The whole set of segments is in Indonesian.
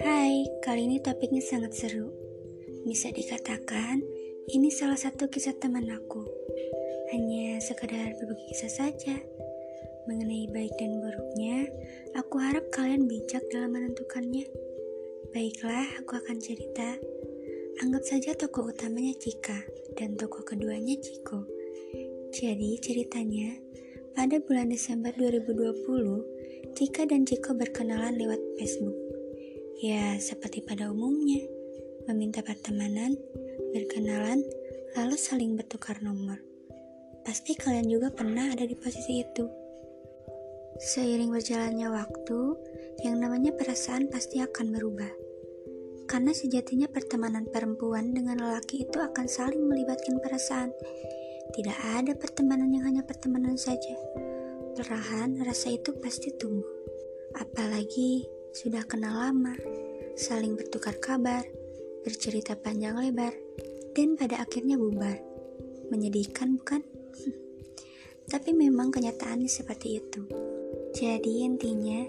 Hai, kali ini topiknya sangat seru. Bisa dikatakan, ini salah satu kisah teman aku. Hanya sekadar berbagi kisah saja. Mengenai baik dan buruknya, aku harap kalian bijak dalam menentukannya. Baiklah, aku akan cerita. Anggap saja tokoh utamanya Cika dan tokoh keduanya Ciko. Jadi ceritanya, pada bulan Desember 2020, Cika dan Ciko berkenalan lewat Facebook. Ya, seperti pada umumnya, meminta pertemanan, berkenalan, lalu saling bertukar nomor. Pasti kalian juga pernah ada di posisi itu. Seiring berjalannya waktu, yang namanya perasaan pasti akan berubah. Karena sejatinya pertemanan perempuan dengan lelaki itu akan saling melibatkan perasaan. Tidak ada pertemanan yang hanya pertemanan saja. Perlahan rasa itu pasti tumbuh. Apalagi sudah kenal lama, saling bertukar kabar, bercerita panjang lebar, dan pada akhirnya bubar. Menyedihkan bukan? Tapi memang kenyataannya seperti itu. Jadi intinya,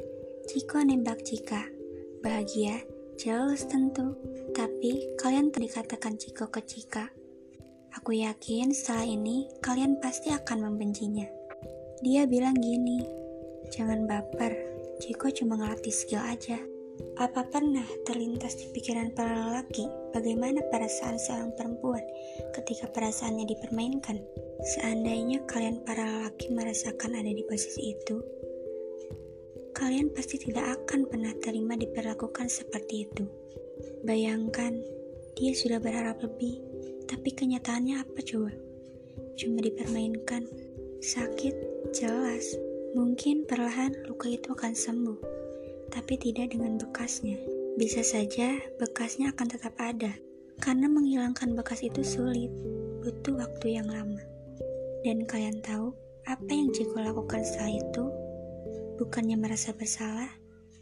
Ciko nembak Cika. Bahagia, jelas tentu. Tapi kalian dikatakan Ciko ke Cika. Aku yakin setelah ini kalian pasti akan membencinya. Dia bilang gini, jangan baper, Ciko cuma ngelatih skill aja. Apa pernah terlintas di pikiran para lelaki bagaimana perasaan seorang perempuan ketika perasaannya dipermainkan? Seandainya kalian para lelaki merasakan ada di posisi itu, kalian pasti tidak akan pernah terima diperlakukan seperti itu. Bayangkan, dia sudah berharap lebih, tapi kenyataannya apa coba? Cuma dipermainkan, sakit, jelas, Mungkin perlahan luka itu akan sembuh, tapi tidak dengan bekasnya. Bisa saja bekasnya akan tetap ada, karena menghilangkan bekas itu sulit, butuh waktu yang lama. Dan kalian tahu apa yang Jiko lakukan setelah itu? Bukannya merasa bersalah,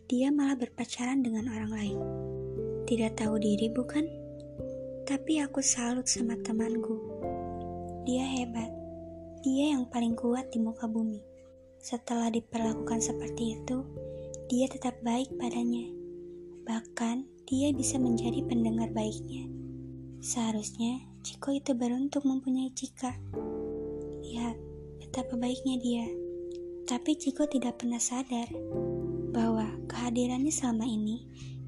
dia malah berpacaran dengan orang lain. Tidak tahu diri bukan? Tapi aku salut sama temanku. Dia hebat. Dia yang paling kuat di muka bumi. Setelah diperlakukan seperti itu, dia tetap baik padanya. Bahkan, dia bisa menjadi pendengar baiknya. Seharusnya, Ciko itu beruntung mempunyai Cika. Lihat, betapa baiknya dia. Tapi Ciko tidak pernah sadar bahwa kehadirannya selama ini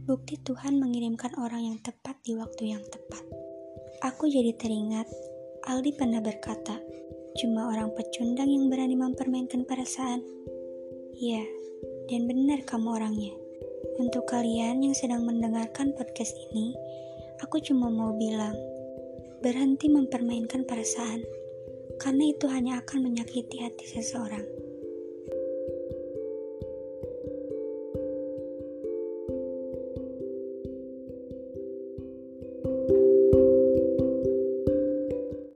bukti Tuhan mengirimkan orang yang tepat di waktu yang tepat. Aku jadi teringat Aldi pernah berkata, Cuma orang pecundang yang berani mempermainkan perasaan. Ya, dan benar kamu orangnya. Untuk kalian yang sedang mendengarkan podcast ini, aku cuma mau bilang, berhenti mempermainkan perasaan, karena itu hanya akan menyakiti hati seseorang.